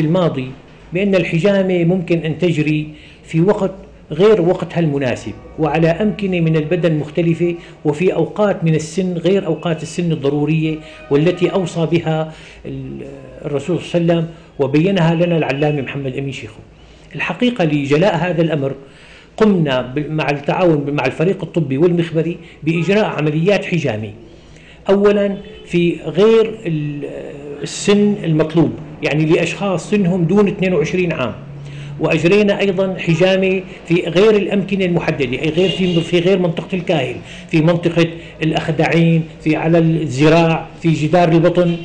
في الماضي بأن الحجامة ممكن أن تجري في وقت غير وقتها المناسب وعلى أمكنة من البدن مختلفة وفي أوقات من السن غير أوقات السن الضرورية والتي أوصى بها الرسول صلى الله عليه وسلم وبينها لنا العلامة محمد أمين شيخو. الحقيقة لجلاء هذا الأمر قمنا مع التعاون مع الفريق الطبي والمخبري بإجراء عمليات حجامة. أولا في غير السن المطلوب. يعني لأشخاص سنهم دون 22 عام. وأجرينا أيضا حجامه في غير الأمكنة المحددة أي غير في في غير منطقة الكاهل في منطقة الأخدعين في على الذراع في جدار البطن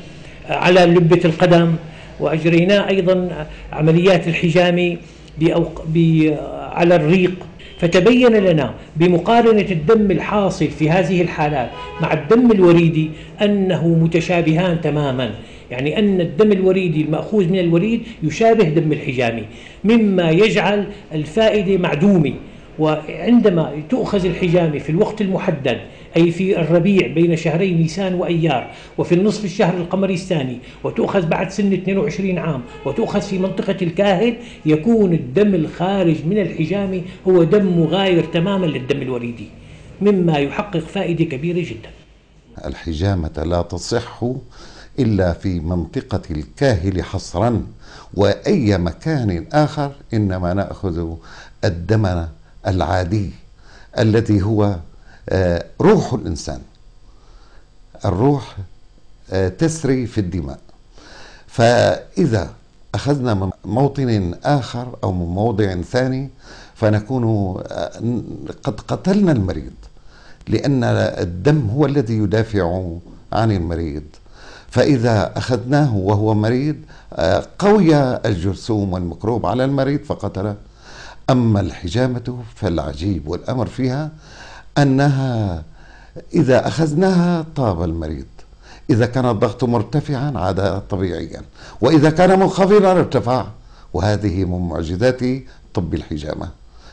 على لبة القدم. وأجرينا أيضا عمليات الحجامه على الريق. فتبين لنا بمقارنة الدم الحاصل في هذه الحالات مع الدم الوريدي أنه متشابهان تماما. يعني أن الدم الوريدي المأخوذ من الوريد يشابه دم الحجامي مما يجعل الفائدة معدومة. وعندما تؤخذ الحجامة في الوقت المحدد أي في الربيع بين شهري نيسان وأيار وفي النصف الشهر القمري الثاني وتؤخذ بعد سن 22 عام وتؤخذ في منطقة الكاهل يكون الدم الخارج من الحجامة هو دم مغاير تماما للدم الوريدي مما يحقق فائدة كبيرة جدا. الحجامة لا تصح إلا في منطقة الكاهل حصرا وأي مكان آخر إنما نأخذ الدم العادي الذي هو آه، روح الإنسان. الروح آه، تسري في الدماء. فإذا أخذنا من موطن آخر أو من موضع ثاني فنكون آه، قد قتلنا المريض لأن الدم هو الذي يدافع عن المريض. فإذا أخذناه وهو مريض آه، قوي الجرثوم والميكروب على المريض فقتله. أما الحجامة فالعجيب والأمر فيها أنها إذا أخذناها طاب المريض. إذا كان الضغط مرتفعا عاد طبيعيا وإذا كان منخفضا ارتفع. وهذه من معجزات طب الحجامة.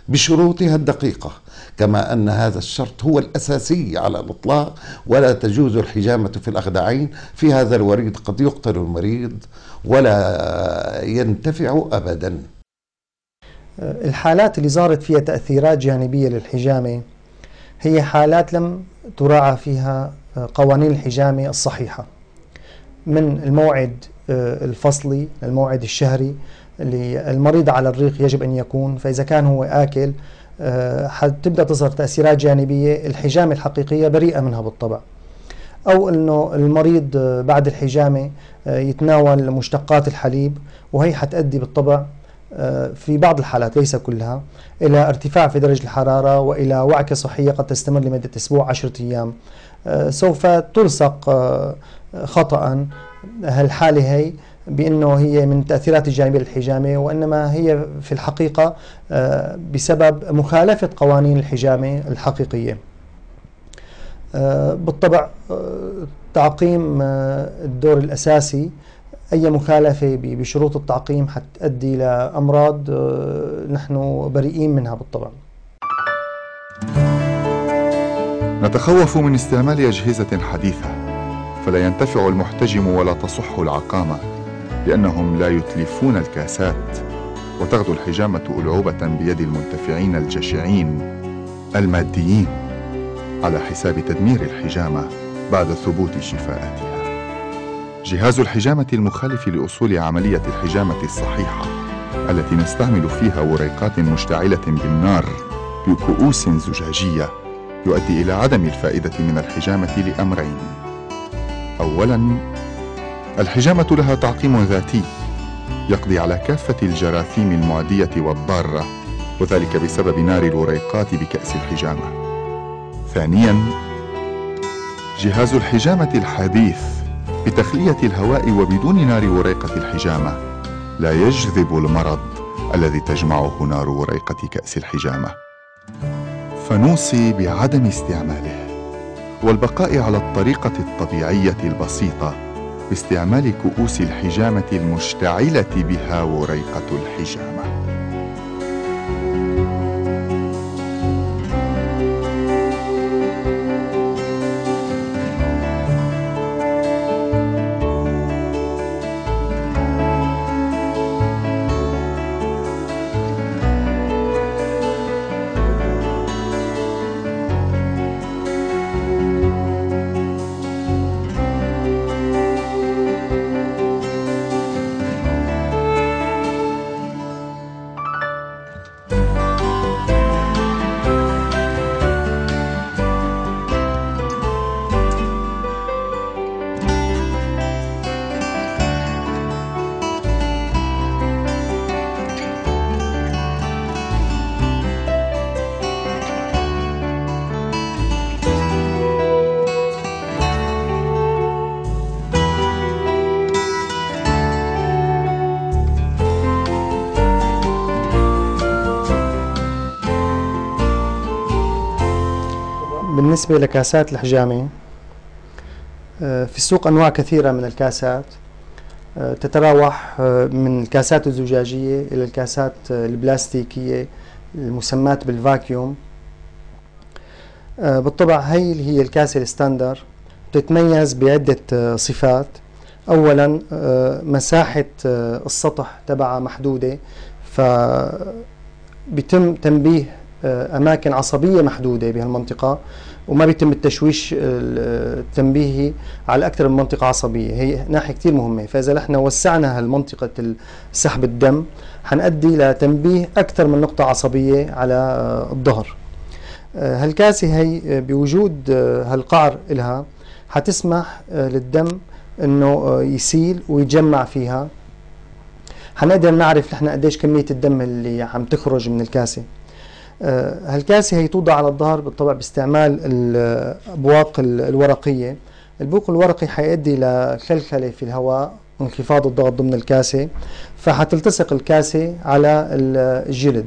بشروطها الدقيقة كما أن هذا الشرط هو الأساسي على الإطلاق ولا تجوز الحجامة في الأخدعين في هذا الوريد قد يقتل المريض ولا ينتفع أبدا. الحالات اللي ظهرت فيها تأثيرات جانبية للحجامة هي حالات لم تراعى فيها قوانين الحجامة الصحيحة من الموعد آه، الفصلي الموعد الشهري اللي المريض على الريق يجب أن يكون فإذا كان هو آكل آه، حتبدأ تظهر تأثيرات جانبية الحجامة الحقيقية بريئة منها بالطبع. أو أنه المريض آه، بعد الحجامة آه، يتناول مشتقات الحليب وهي حتأدي بالطبع في بعض الحالات ليس كلها إلى ارتفاع في درجة الحرارة وإلى وعكة صحية قد تستمر لمدة أسبوع عشرة أيام. سوف تلصق خطأ. هالحالة هي بأنه هي من التأثيرات الجانبية للحجامة وإنما هي في الحقيقة آه، بسبب مخالفة قوانين الحجامة الحقيقية. آه، بالطبع آه، تعقيم الدور الأساسي أي مخالفة بشروط التعقيم حتؤدي لأمراض نحن بريئين منها بالطبع. نتخوف من استعمال أجهزة حديثة فلا ينتفع المحتجم ولا تصح العقامة. لأنهم لا يتلفون الكاسات وتغدو الحجامة ألعوبة بيد المنتفعين الجشعين الماديين على حساب تدمير الحجامة بعد ثبوت شفاءاتها. جهاز الحجامة المخالف لأصول عملية الحجامة الصحيحة التي نستعمل فيها وريقات مشتعلة بالنار بكؤوس زجاجية يؤدي إلى عدم الفائدة من الحجامة لأمرين. أولاً الحجامة لها تعقيم ذاتي يقضي على كافة الجراثيم المعدية والضارة وذلك بسبب نار الوريقات بكأس الحجامة. ثانياً جهاز الحجامة الحديث بتخلية الهواء وبدون نار وريقة الحجامة لا يجذب المرض الذي تجمعه نار وريقة كأس الحجامة. فنوصي بعدم استعماله والبقاء على الطريقة الطبيعية البسيطة باستعمال كؤوس الحجامة المشتعلة بها وريقة الحجامة. بالنسبة لكاسات الحجامة. آه، في السوق أنواع كثيرة من الكاسات. آه، تتراوح آه، من الكاسات الزجاجية إلى الكاسات البلاستيكية المسماة بال vacuum. بالطبع هي هي الكاسة ال standard. تتميز بعدة صفات. أولا مساحة السطح تبعها محدودة فبيتم تنبيه أماكن عصبية محدودة بهالمنطقة. وما بيتم التشويش التنبيهي على أكثر من منطقة عصبية. هي ناحية كثير مهمة. فإذا نحن وسعنا هالمنطقة سحب الدم حنؤدي لتنبيه أكثر من نقطة عصبية على آه، الظهر. آه، هالكاسة هي بوجود آه، هالقعر لها حتسمح للدم إنه يسيل ويتجمع فيها. حنقدر نعرف نحن قديش كمية الدم اللي عم تخرج من الكاسة. آه، هالكاسة هي توضع على الظهر بالطبع باستعمال الأبواق الورقية. البوق الورقي حيؤدي لخلخلة في الهواء وانخفاض الضغط ضمن الكاسة فحتلتصق الكاسة على الجلد.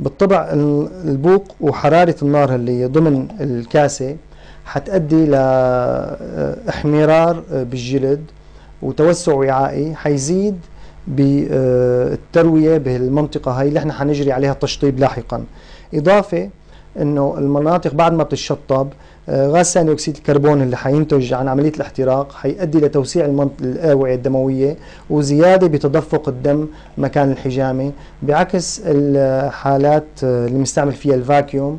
بالطبع البوق وحرارة النار اللي ضمن الكاسة حتؤدي لاحمرار بالجلد وتوسع وعائي حيزيد بالتروية بالمنطقة هاي اللي إحنا حنجري عليها التشطيب لاحقا. إضافة إنه المناطق بعد ما بتشطب آه، غاز ثاني أكسيد الكربون اللي حينتج عن عملية الاحتراق حيؤدي لتوسيع الآوعية الدموية وزيادة بتدفق الدم مكان الحجامة. بعكس الحالات آه، اللي بنستعمل فيها الفاكيوم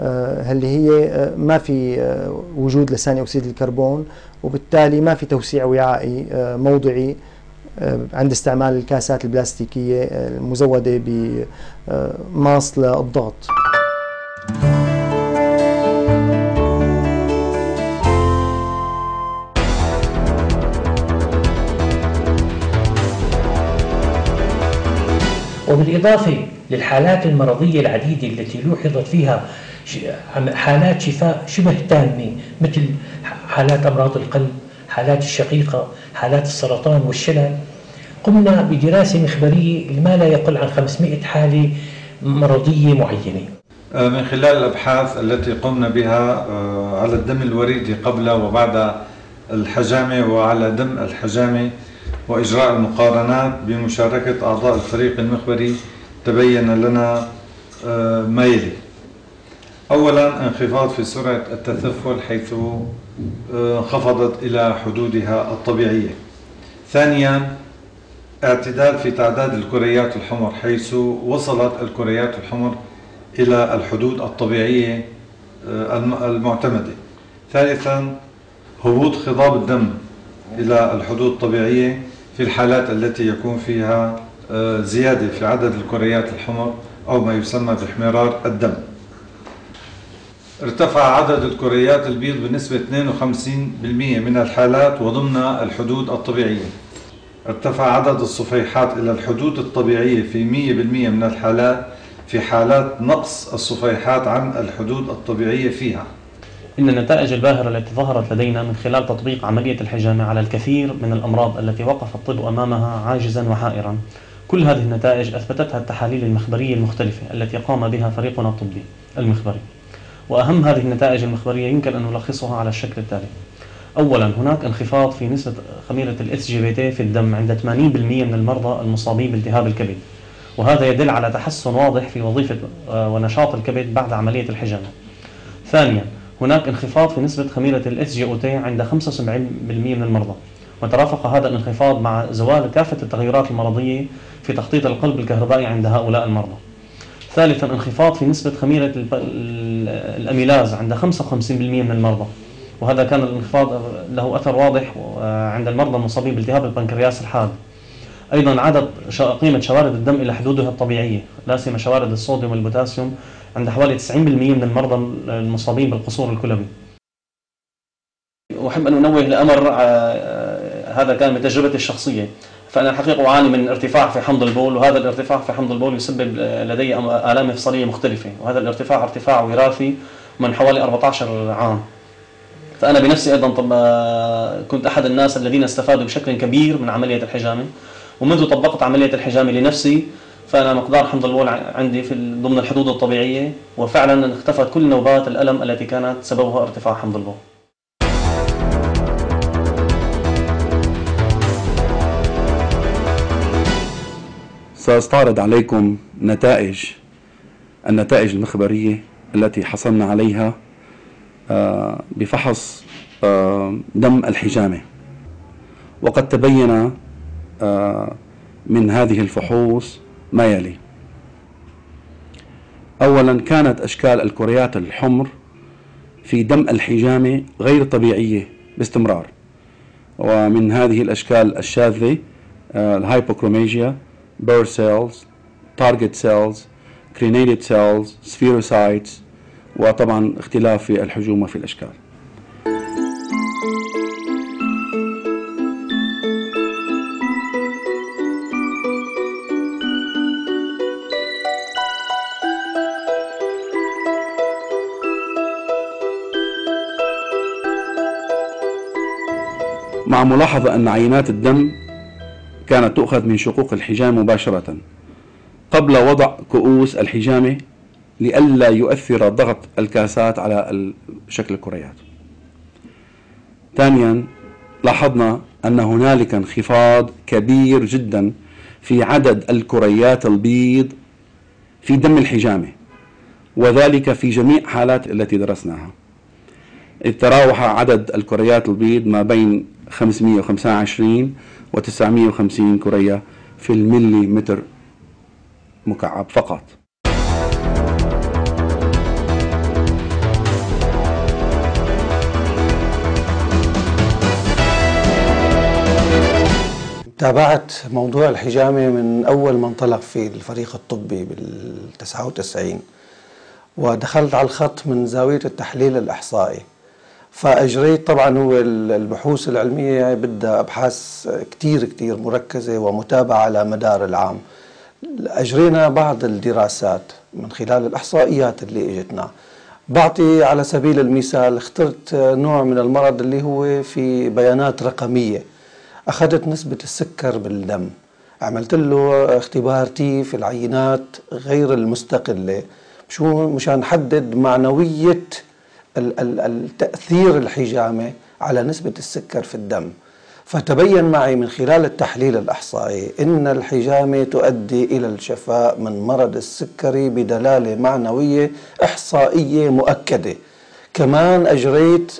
آه، اللي هي ما في وجود لثاني أكسيد الكربون وبالتالي ما في توسيع وعائي موضعي. عند استعمال الكاسات البلاستيكية المزودة بماص للضغط. وبالإضافة للحالات المرضية العديدة التي لوحظت فيها حالات شفاء شبه تامة مثل حالات أمراض القلب حالات الشقيقة حالات السرطان والشلل. قمنا بدراسة مخبرية لما لا يقل عن 500 حالة مرضية معينة. آه، من خلال الأبحاث التي قمنا بها آه، على الدم الوريدي قبل وبعد الحجامة وعلى دم الحجامة وإجراء المقارنات بمشاركة أعضاء الفريق المخبري تبين لنا آه، ما يلي. أولا انخفاض في سرعة التثفل حيث انخفضت إلى حدودها الطبيعية. ثانيا اعتدال في تعداد الكريات الحمر حيث وصلت الكريات الحمر إلى الحدود الطبيعية آه، المعتمدة. ثالثا هبوط خضاب الدم إلى الحدود الطبيعية في الحالات التي يكون فيها آه، زيادة في عدد الكريات الحمر أو ما يسمى باحمرار الدم. ارتفع عدد الكريات البيض بنسبة 52% من الحالات وضمن الحدود الطبيعية. ارتفع عدد الصفيحات إلى الحدود الطبيعية في 100% من الحالات في حالات نقص الصفيحات عن الحدود الطبيعية فيها. إن النتائج الباهرة التي ظهرت لدينا من خلال تطبيق عملية الحجامة على الكثير من الأمراض التي وقف الطب أمامها عاجزا وحائرا. كل هذه النتائج أثبتتها التحاليل المخبرية المختلفة التي قام بها فريقنا الطبي المخبري. وأهم هذه النتائج المخبرية يمكن أن نلخصها على الشكل التالي. اولا هناك انخفاض في نسبة خميرة ال SGPT في الدم عند 80% من المرضى المصابين بالتهاب الكبد. وهذا يدل على تحسن واضح في وظيفة آه، ونشاط الكبد بعد عملية الحجامة. ثانيا هناك انخفاض في نسبة خميرة ال SGOT عند 75% من المرضى. وترافق هذا الانخفاض مع زوال كافة التغيرات المرضية في تخطيط القلب الكهربائي عند هؤلاء المرضى. ثالثا انخفاض في نسبة خميرة الأميلاز عند 55% من المرضى. وهذا كان الانخفاض له أثر واضح عند المرضى المصابين بالتهاب البنكرياس الحاد. أيضا عادت قيمة شوارد الدم إلى حدودها الطبيعية. لا سيما شوارد الصوديوم والبوتاسيوم عند حوالي 90% من المرضى المصابين بالقصور الكلوي. أحب أن أنوه لأمر آه، هذا كان من تجربتي الشخصية. فأنا الحقيقة أعاني من ارتفاع في حمض البول وهذا الارتفاع في حمض البول يسبب لدي آلام مفصلية مختلفة. وهذا الارتفاع ارتفاع وراثي من حوالي 14 عام. فأنا بنفسي أيضا طب كنت أحد الناس الذين استفادوا بشكل كبير من عملية الحجامة. ومنذ طبقت عملية الحجامة لنفسي فأنا مقدار حمض البول عندي في ضمن الحدود الطبيعية. وفعلا اختفت كل نوبات الألم التي كانت سببها ارتفاع حمض البول سأستعرض عليكم نتائج النتائج المخبرية التي حصلنا عليها. بفحص آه، دم الحجامة. وقد تبين آه، من هذه الفحوص ما يلي. أولا كانت أشكال الكريات الحمر في دم الحجامة غير طبيعية باستمرار. ومن هذه الأشكال الشاذة ال hypochromia burr cells target cells crinated cells spherocytes وطبعا اختلاف في الحجوم وفي الأشكال. مع ملاحظة أن عينات الدم كانت تؤخذ من شقوق الحجام مباشرة قبل وضع كؤوس الحجامة لئلا يؤثر ضغط الكاسات على شكل الكريات. ثانيا لاحظنا أن هنالك انخفاض كبير جدا في عدد الكريات البيض في دم الحجامة وذلك في جميع حالات التي درسناها. تراوح عدد الكريات البيض ما بين 525 و 950 كرية في الملي متر مكعب فقط. تابعت موضوع الحجامة من أول ما انطلق في الفريق الطبي بال 99 ودخلت على الخط من زاوية التحليل الإحصائي. فأجريت طبعا هو البحوث العلمية بدها أبحاث كتير كتير مركزة ومتابعة على مدار العام. أجرينا بعض الدراسات من خلال الإحصائيات اللي إجتنا. بعطي على سبيل المثال اخترت نوع من المرض اللي هو في بيانات رقمية. أخذت نسبة السكر بالدم. عملت له اختبار تي في العينات غير المستقلة. شو؟ مشان نحدد معنوية التأثير الحجامة على نسبة السكر في الدم. فتبين معي من خلال التحليل الإحصائي أن الحجامة تؤدي إلى الشفاء من مرض السكري بدلالة معنوية إحصائية مؤكدة. كمان أجريت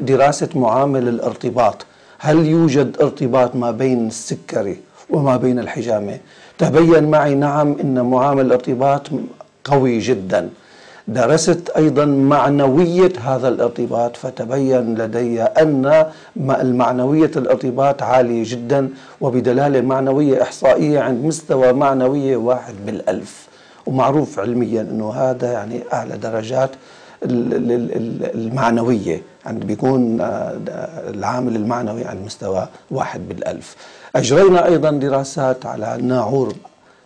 دراسة معامل الارتباط. هل يوجد ارتباط ما بين السكري وما بين الحجامة؟ تبين معي نعم أن معامل الارتباط قوي جداً. درست أيضا معنوية هذا الارتباط فتبين لدي أن المعنوية الارتباط عالية جدا وبدلالة معنوية إحصائية عند مستوى معنوية واحد بالألف. ومعروف علميا أنه هذا يعني أعلى درجات المعنوية. عند بيكون آه، العامل المعنوي على مستوى واحد بالألف. أجرينا أيضا دراسات على الناعور.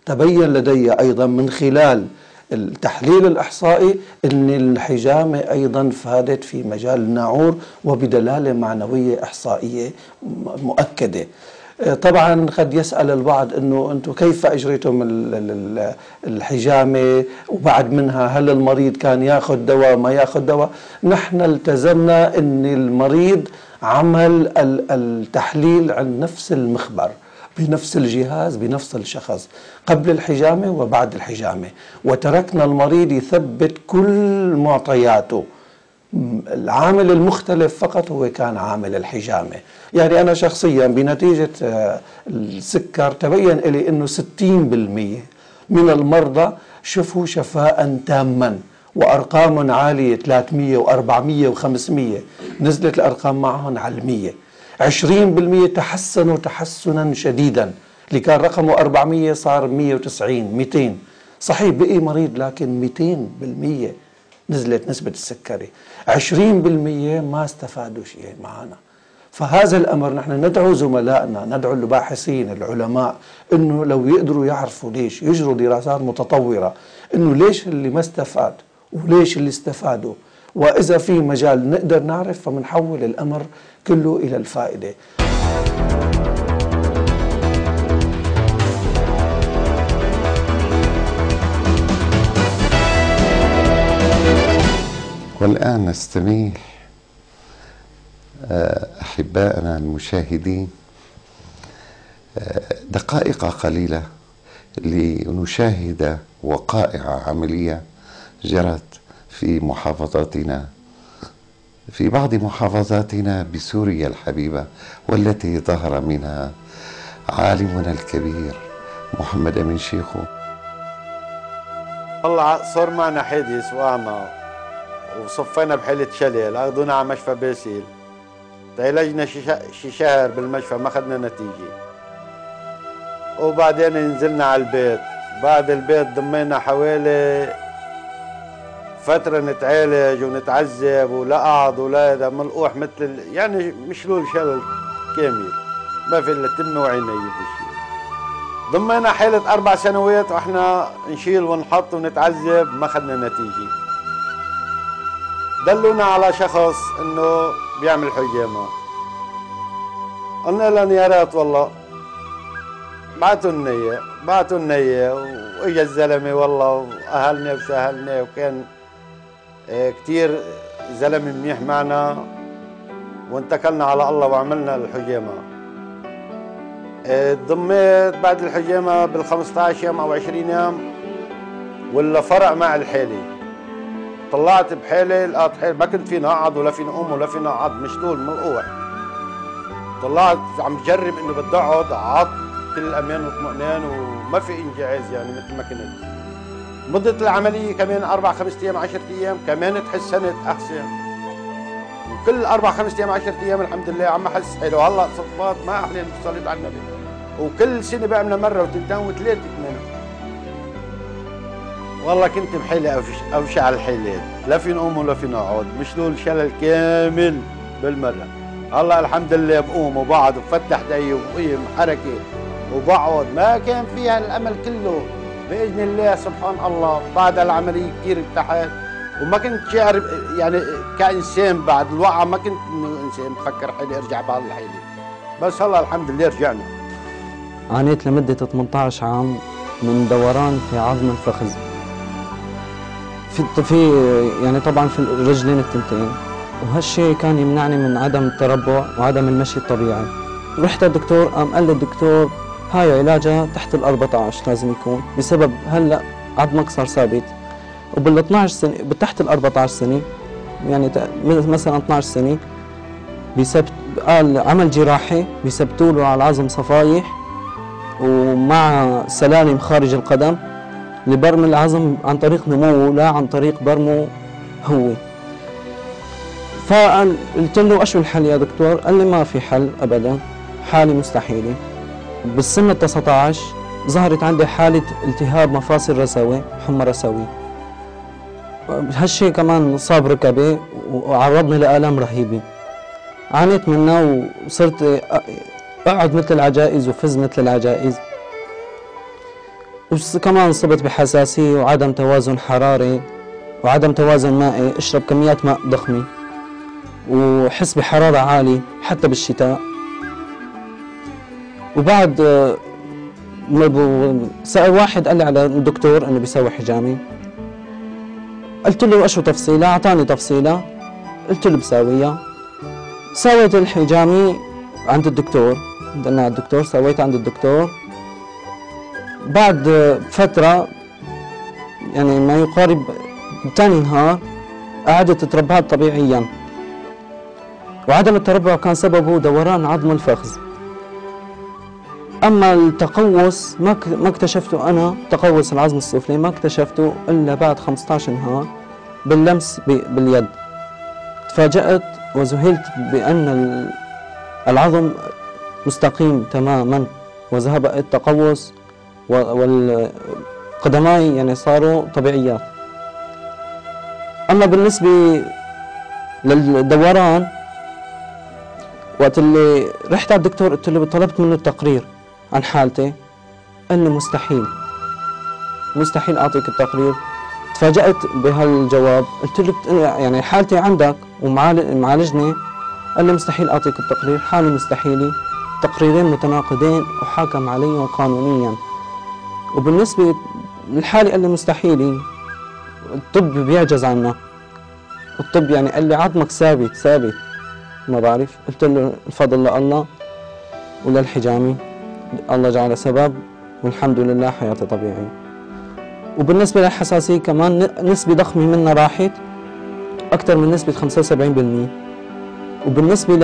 تبين لدي أيضا من خلال التحليل الإحصائي أن الحجامة أيضا فادت في مجال الناعور وبدلالة معنوية إحصائية مؤكدة. طبعا قد يسأل البعض أنه أنتم كيف أجريتم الحجامة وبعد منها هل المريض كان يأخذ دواء ما يأخذ دواء؟ نحن التزمنا أن المريض عمل التحليل عند نفس المخبر بنفس الجهاز بنفس الشخص قبل الحجامة وبعد الحجامة وتركنا المريض يثبت كل معطياته. العامل المختلف فقط هو كان عامل الحجامة. يعني أنا شخصيا بنتيجة آه، السكر تبين لي أنه 60% من المرضى شفوا شفاء تاما وأرقام عالية 300 و400 و500 نزلت الأرقام معهم على المية. 20% تحسنوا تحسنا شديدا. اللي كان رقمه 400 صار 190 200 صحيح بقي مريض لكن 200% نزلت نسبة السكري. 20% ما استفادوا شيء معنا. فهذا الأمر نحن ندعو زملائنا ندعو الباحثين العلماء أنه لو يقدروا يعرفوا ليش يجروا دراسات متطورة أنه ليش اللي ما استفاد وليش اللي استفادوا. وإذا في مجال نقدر نعرف فمنحول الأمر كله إلى الفائدة. والآن نستميح آه، أحبائنا المشاهدين آه، دقائق قليلة لنشاهد وقائع عملية جرت في محافظاتنا في بعض محافظاتنا بسوريا الحبيبة والتي ظهر منها عالمنا الكبير محمد أمين شيخو. والله صار معنا حادث وأعمى وصفينا بحالة شلل أخذونا على مشفى باسيل. عالجنا شي شهر بالمشفى ما أخذنا نتيجة. وبعدين نزلنا على البيت. بعد البيت ضمينا حوالي فترة نتعالج ونتعذب ولا قعد ولا هذا ملقوح مثل يعني مشلول شلل كامل. ما في إلا تم وعيني بشيء ضمينا حالة أربع سنوات وإحنا نشيل ونحط ونتعذب ما أخذنا نتيجة. دلونا على شخص إنه بيعمل حجامة قلنا لهم يا ريت والله بعتوا النية بعتوا النية وإجا الزلمة والله وأهلنا وسهلنا وكان آه، كتير زلمة منيح معنا وانتكلنا على الله وعملنا الحجامة ضميت بعد الحجامة بال 15 يوم أو 20 يوم ولا فرق مع الحالي طلعت بحالي لقيت حالي ما كنت فيني أقعد ولا فيني أقوم ولا فيني أقعد مشلول ملقوح طلعت عم جرب انه بدي أقعد قعدت كل الأمان واطمئنان وما في إنجاز يعني مثل ما كنت. مدة العملية كمان أربع خمسة أيام عشرة أيام كمان تحسنت أحسن. وكل أربع خمسة أيام عشرة أيام الحمد لله عم أحس حلو. هلأ صفات ما أحلى صليت على النبي. وكل سنة بعملها مرة وتنتين وثلاثة والله كنت بحالي أوشع الحالات لا في نقوم ولا في نقعد. مشلول شلل كامل بالمرة. هلا الحمد لله بقوم وبقعد وبفتح دي وبقيم حركة وبقعد. ما كان فيها الأمل كله. بإذن الله سبحان الله بعد العملية كثير ارتحت. وما كنت شاعر يعني كإنسان بعد الوقعة ما كنت إنه إنسان بفكر حالي أرجع بهالحيله بس هلا الحمد لله رجعنا. عانيت لمدة 18 عام من دوران في عظم الفخذ. في في يعني طبعا في الرجلين التنتين. وهالشيء كان يمنعني من عدم التربع وعدم المشي الطبيعي. رحت الدكتور قام قال لي الدكتور هاي علاجها تحت ال 14 لازم يكون بسبب هلأ عظمك صار ثابت. وبال 12 سنه تحت ال 14 سنة يعني مثلا 12 سنة بسبت قال عمل جراحي بيثبتوا له على العظم صفايح ومع سلالم خارج القدم لبرم العظم عن طريق نموه لا عن طريق برمه هو. فقال قلت له أشو الحل يا دكتور؟ قال لي ما في حل ابدا حالي مستحيلة. بالسن ال 19 ظهرت عندي حالة التهاب مفاصل رسوي حمى رسوي. هالشيء كمان صاب ركبي وعرضني لآلام رهيبة. عانيت منها وصرت أقعد مثل العجائز وفز مثل العجائز. وكمان صبت بحساسية وعدم توازن حراري وعدم توازن مائي اشرب كميات ماء ضخمة وحس بحرارة عالية حتى بالشتاء. وبعد سأل واحد قال لي على الدكتور إنه بيسوي حجامي قلت له شو تفصيلة؟ أعطاني تفصيلة. قلت له بساويها. سويت الحجامي عند الدكتور. على الدكتور سويت عند الدكتور. بعد فترة يعني ما يقارب ثاني نهار قعدت تتربعت طبيعيا. وعدم التربع كان سببه دوران عظم الفخذ. أما التقوس ما ما اكتشفته أنا تقوس العظم السفلي ما اكتشفته إلا بعد 15 نهار باللمس باليد. تفاجأت وذهلت بأن العظم مستقيم تماما وذهب التقوس والقدماي يعني صاروا طبيعيات. أما بالنسبة للدوران وقت اللي رحت على الدكتور قلت له طلبت منه التقرير عن حالتي قال لي مستحيل. مستحيل أعطيك التقرير. تفاجأت بهالجواب. قلت له يعني حالتي عندك ومعالجني قال لي مستحيل أعطيك التقرير. حالي مستحيلة تقريرين متناقضين وحاكم عليهم قانونيا. وبالنسبة للحالة قال لي مستحيلة الطب بيعجز عنا الطب يعني قال لي عظمك ثابت ثابت. ما بعرف. قلت له الفضل لله وللحجامي الله جعل سبب والحمد لله حياتي طبيعية. وبالنسبة للحساسية كمان نسبة ضخمة منها راحت أكثر من نسبة 75% وبالنسبة ل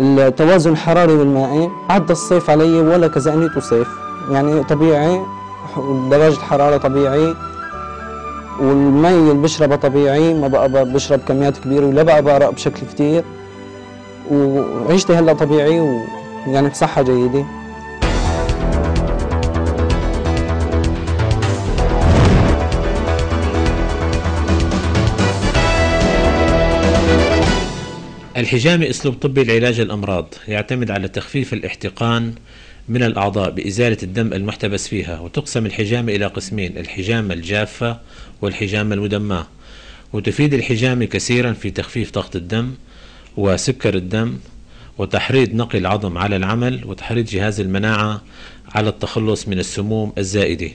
التوازن الحراري بالمائي عدى الصيف علي ولا كزانيته صيف. يعني طبيعي درجة الحرارة طبيعي والمي اللي بشربها طبيعي ما بقى بشرب كميات كبيرة ولا بقى بعرق بشكل كتير وعيشتي هلأ طبيعي ويعني بصحة جيدة. الحجامة أسلوب طبي لعلاج الأمراض يعتمد على تخفيف الاحتقان من الأعضاء بإزالة الدم المحتبس فيها وتقسم الحجامة إلى قسمين الحجامة الجافة والحجامة المدماة. وتفيد الحجامة كثيرا في تخفيف ضغط الدم وسكر الدم وتحريض نقل العظم على العمل وتحريض جهاز المناعة على التخلص من السموم الزائدة.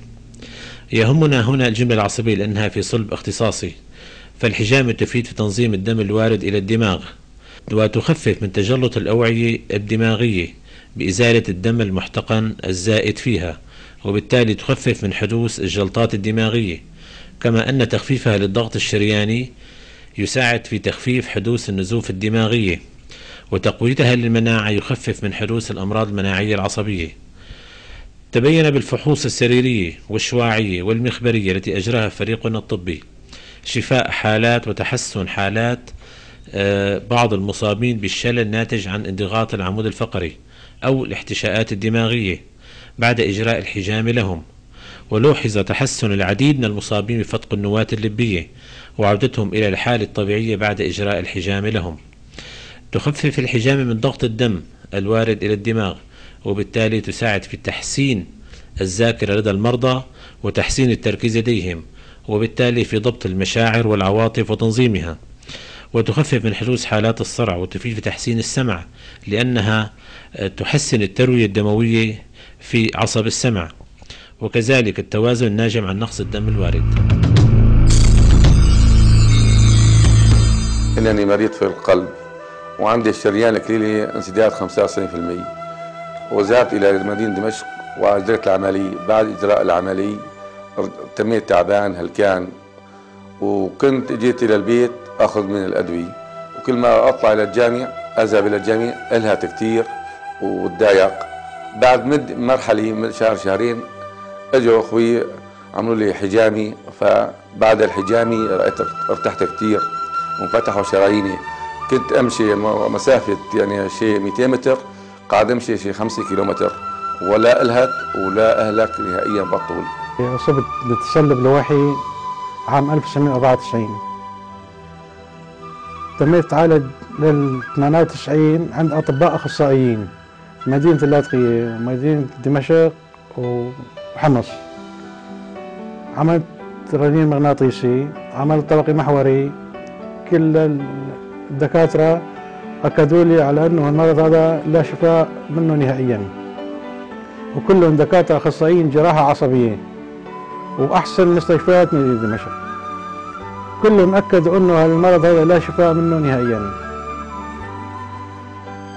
يهمنا هنا الجملة العصبية لأنها في صلب اختصاصي. فالحجامة تفيد في تنظيم الدم الوارد إلى الدماغ وتخفف من تجلط الأوعية الدماغية. بإزالة الدم المحتقن الزائد فيها وبالتالي تخفف من حدوث الجلطات الدماغية كما أن تخفيفها للضغط الشرياني يساعد في تخفيف حدوث النزوف الدماغية وتقويتها للمناعة يخفف من حدوث الأمراض المناعية العصبية. تبين بالفحوص السريرية والشواعية والمخبرية التي أجراها فريقنا الطبي شفاء حالات وتحسن حالات آه، بعض المصابين بالشلل الناتج عن انضغاط العمود الفقري. أو الاحتشاءات الدماغية بعد إجراء الحجام لهم ولوحظ تحسن العديد من المصابين بفتق النواة اللبية وعودتهم إلى الحالة الطبيعية بعد إجراء الحجام لهم. تخفف الحجامة من ضغط الدم الوارد إلى الدماغ وبالتالي تساعد في تحسين الذاكرة لدى المرضى وتحسين التركيز لديهم وبالتالي في ضبط المشاعر والعواطف وتنظيمها. وتخفف من حدوث حالات الصرع وتفيد في تحسين السمع لأنها تحسن التروية الدموية في عصب السمع وكذلك التوازن الناجم عن نقص الدم الوارد. إنني مريض في القلب وعندي الشريان الكليلي انسداد 95% وذهبت إلى مدينة دمشق وأجريت العملية. بعد إجراء العملية تميت تعبان هلكان وكنت جيت إلى البيت أخذ من الأدوية. وكل ما أطلع إلى الجامع أذهب إلى الجامع ألهت كثير وتضايق. بعد مد مرحلة من شهر شهرين أجوا أخوي عملوا لي حجامي. فبعد الحجامي ارتحت كثير وانفتحوا شراييني. كنت أمشي مسافة يعني شيء 200 متر قاعد أمشي شيء 5 كيلومتر. ولا ألهت ولا أهلك نهائيا بطول أصبت بتسلب لوحي عام 1994 تميت اتعالج لل 98 عند أطباء أخصائيين مدينة اللاذقية ومدينة دمشق وحمص. عملت رنين مغناطيسي عملت طبقي محوري كل الدكاترة أكدوا لي على أنه المرض هذا لا شفاء منه نهائيا. وكلهم دكاترة أخصائيين جراحة عصبية وأحسن مستشفيات مدينة دمشق. كلهم أكدوا أنه المرض هذا لا شفاء منه نهائيا.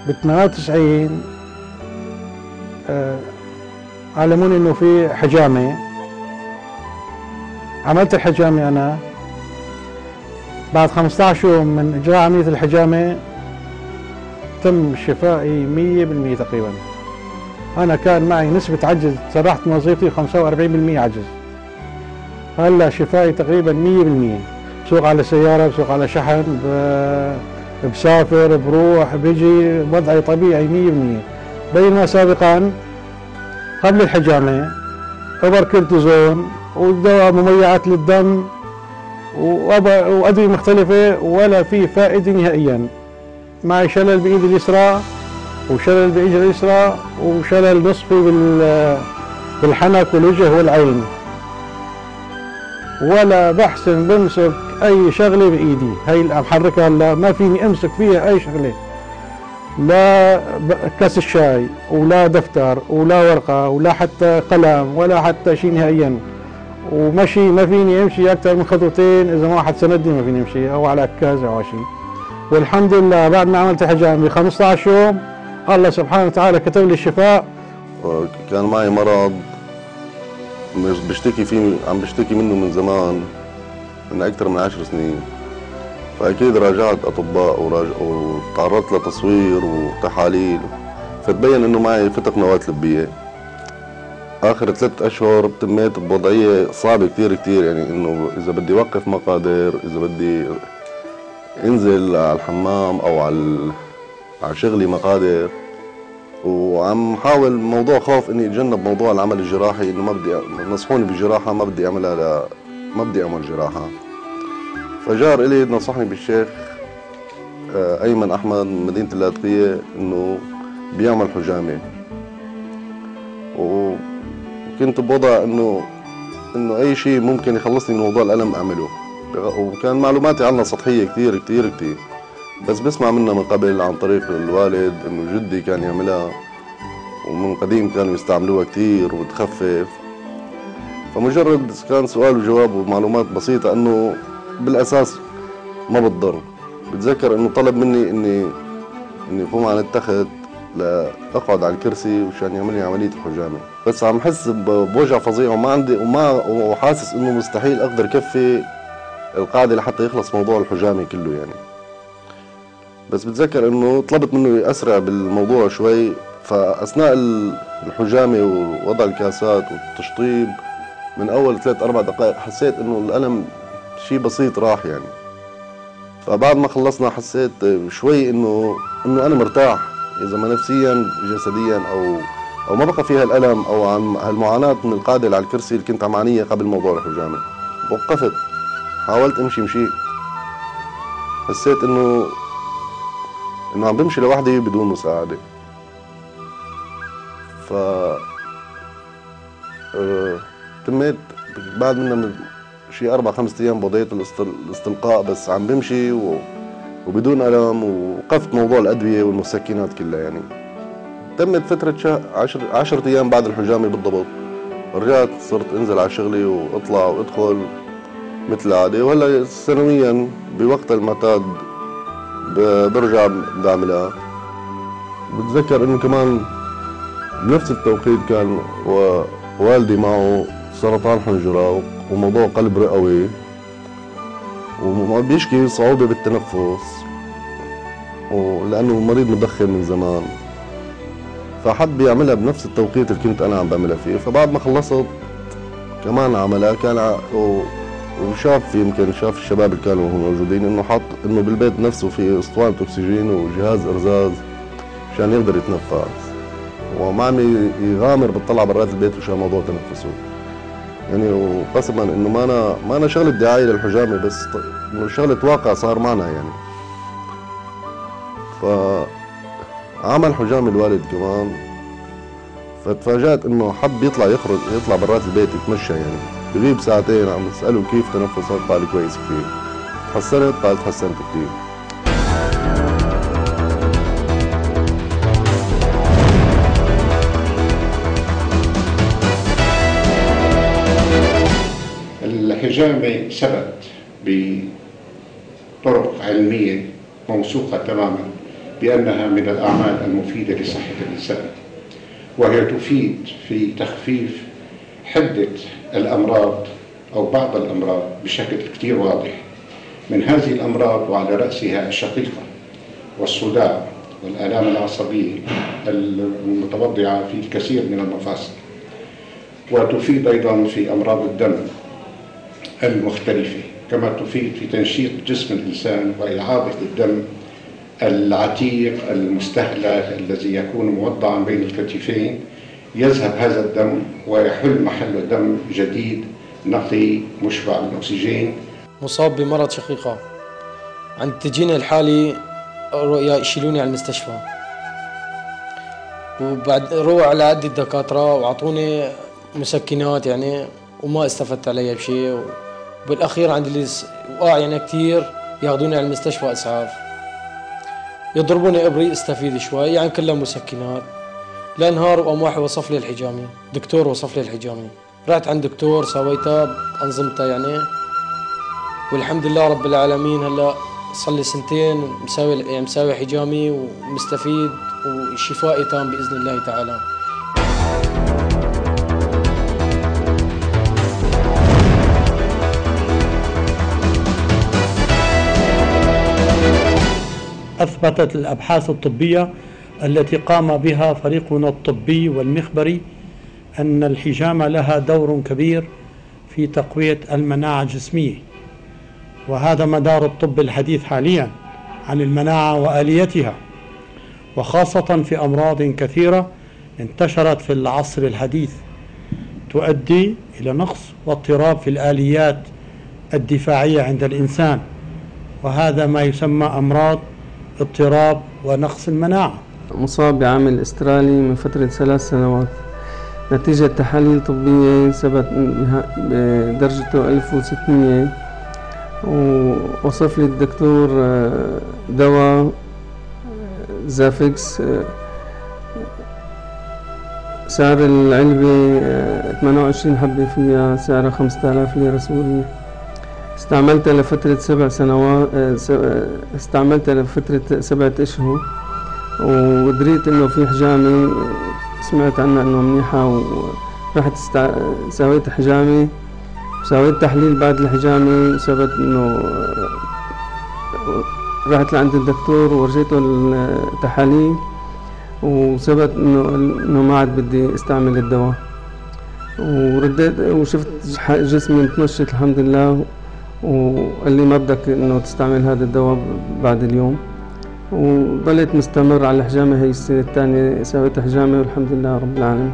ب 98 آه، علموني إنه في حجامة. عملت الحجامة أنا. بعد 15 يوم من إجراء عملية الحجامة تم شفائي 100% تقريبا. أنا كان معي نسبة عجز سرحت من وظيفتي 45% عجز. هلا شفائي تقريبا 100% بسوق على سيارة بسوق على شحن بسافر بروح بيجي وضعي طبيعي 100% بينما سابقا قبل الحجامة أبر كورتيزون ودواء مميعات للدم وأدوية مختلفة ولا في فائدة نهائيا. معي شلل بإيدي اليسرى وشلل بإيدي اليسرى وشلل نصفي بالحنك والوجه والعين. ولا بحسن بمسك أي شغلة بإيدي. هي اللي محركها هلا ما فيني أمسك فيها أي شغلة. لا كاس الشاي ولا دفتر ولا ورقة ولا حتى قلم ولا حتى شيء نهائيا. ومشي ما فيني أمشي أكثر من خطوتين إذا ما واحد سندني ما فيني أمشي أو على عكاز أو شيء والحمد لله بعد ما عملت حجام ب 15 يوم الله سبحانه وتعالى كتب لي الشفاء. كان معي مرض مش بشتكي فيه عم بشتكي منه من زمان من أكثر من عشر سنين. فأكيد راجعت أطباء وراج... وتعرضت لتصوير وتحاليل. فتبين إنه معي فتق نواة لبيه آخر ثلاث أشهر تميت بوضعية صعبة كثير كثير يعني إنه إذا بدي اوقف ما قادر إذا بدي إنزل على الحمام أو على على شغلي ما قادر وعم حاول موضوع خوف إني أتجنب موضوع العمل الجراحي إنه ما بدي نصحوني بالجراحه ما بدي أعملها ل... ما بدي أعمل جراحة. فجار إلي نصحني بالشيخ آه، أيمن أحمد من مدينة اللاذقية إنه بيعمل حجامة. وكنت بوضع إنه إنه أي شيء ممكن يخلصني من موضوع الألم أعمله. وكان معلوماتي عنها سطحية كثير كثير كثير. بس بسمع منها من قبل عن طريق الوالد إنه جدي كان يعملها ومن قديم كانوا يستعملوها كثير وتخفف فمجرد كان سؤال وجواب ومعلومات بسيطة إنه بالأساس ما بتضر. بتذكر إنه طلب مني إني إني أقوم عن التخت لأقعد على الكرسي وشان يعمل لي عملية الحجامة. بس عم حس بوجع فظيع وما عندي وما وحاسس إنه مستحيل أقدر كفي القاعدة لحتى يخلص موضوع الحجامة كله يعني. بس بتذكر إنه طلبت منه اسرع بالموضوع شوي فأثناء الحجامة ووضع الكاسات والتشطيب من أول ثلاث أربع دقائق حسيت إنه الألم شيء بسيط راح يعني. فبعد ما خلصنا حسيت شوي انه إنه أنا مرتاح إذا ما نفسيا جسديا أو أو ما بقى فيها الألم أو عن هالمعاناة من القادة على الكرسي اللي كنت عم عانيها قبل موضوع الحجامة. وقفت حاولت أمشي مشيت حسيت إنه انه عم بمشي لوحدي بدون مساعدة. ف آه، تميت بعد منها شي أربع خمس أيام بضيت الاستلقاء بس عم بمشي و... وبدون ألم ووقفت موضوع الأدوية والمسكنات كلها يعني. تمت فترة شهر عشر, عشر أيام بعد الحجامة بالضبط. رجعت صرت أنزل على شغلي وأطلع وأدخل مثل العادة. وهلأ سنويا بوقت المعتاد برجع بعملها بتذكر إنه كمان بنفس التوقيت كان والدي معه سرطان حنجرة وموضوع قلب رئوي. وما بيشكي صعوبة بالتنفس. ولأنه مريض مدخن من زمان. فحب يعملها بنفس التوقيت اللي كنت أنا عم بعملها فيه. فبعد ما خلصت كمان عملها كان وشاف يمكن شاف الشباب اللي كانوا موجودين إنه حط إنه بالبيت نفسه في أسطوانة أكسجين وجهاز إرزاز مشان يقدر يتنفس. وما عم يغامر بتطلع برات البيت مشان موضوع تنفسه. يعني وقسما إنه ما أنا ما أنا شغلة دعاية للحجامة بس إنه شغلة واقع صار معنا يعني. ف عمل حجام الوالد كمان. فتفاجأت إنه حب يطلع يخرج يطلع برات البيت يتمشى يعني. بغيب ساعتين عم نسأله كيف تنفسك قال كويس كثير. تحسنت؟ قال تحسنت كثير. الحجامة ثبت بطرق علمية موثوقة تماما بأنها من الأعمال المفيدة لصحة الإنسان وهي تفيد في تخفيف حدة الأمراض أو بعض الأمراض بشكل كثير واضح. من هذه الأمراض وعلى رأسها الشقيقة والصداع والآلام العصبية المتوضعة في الكثير من المفاصل. وتفيد أيضا في أمراض الدم المختلفة كما تفيد في تنشيط جسم الإنسان وإعادة الدم العتيق المستهلك الذي يكون موضعا بين الكتفين يذهب هذا الدم ويحل محل دم جديد نقي مشبع بالأكسجين مصاب بمرض شقيقة. عند تجيني الحالي يشيلوني على المستشفى. وبعد روح على عدة دكاترة وعطوني مسكنات يعني وما استفدت عليها بشيء. بالاخير عند اللي واقع يعني كثير ياخذوني على المستشفى أسعاف. يضربوني إبري استفيد شوي يعني كلها مسكنات. لنهار وقام واحد وصف لي الحجامي دكتور وصف لي الحجامي رحت عند دكتور سويتها بأنظمتها يعني. والحمد لله رب العالمين هلا صار لي سنتين مساوي يعني مساوي حجامي ومستفيد وشفائي تام بإذن الله تعالى. أثبتت الأبحاث الطبية التي قام بها فريقنا الطبي والمخبري أن الحجامة لها دور كبير في تقوية المناعة الجسمية. وهذا مدار الطب الحديث حاليا عن المناعة وآليتها. وخاصة في أمراض كثيرة انتشرت في العصر الحديث تؤدي إلى نقص واضطراب في الآليات الدفاعية عند الإنسان. وهذا ما يسمى أمراض اضطراب ونقص المناعة. مصاب بعامل استرالي من فترة ثلاث سنوات. نتيجة تحاليل طبية ثبت بدرجته 1600 ووصف لي الدكتور آه، دواء آه، زافكس آه، سعر العلبة 28 حبة فيها سعرها 5000 ليرة سورية. استعملتها لفترة سبع سنوات استعملتها لفترة سبعة أشهر. ودريت إنه في حجامة سمعت عنها إنه منيحة ورحت استع... سويت حجامة سويت تحليل بعد الحجامة ثبت إنه رحت لعند الدكتور ورجيته التحاليل وثبت إنه إنه ما عاد بدي استعمل الدواء. ورديت وشفت جسمي متنشط الحمد لله وقال لي ما بدك إنه تستعمل هذا الدواء بعد اليوم. وضليت مستمر على الحجامة هي السنة الثانية سويت حجامة والحمد لله رب العالمين.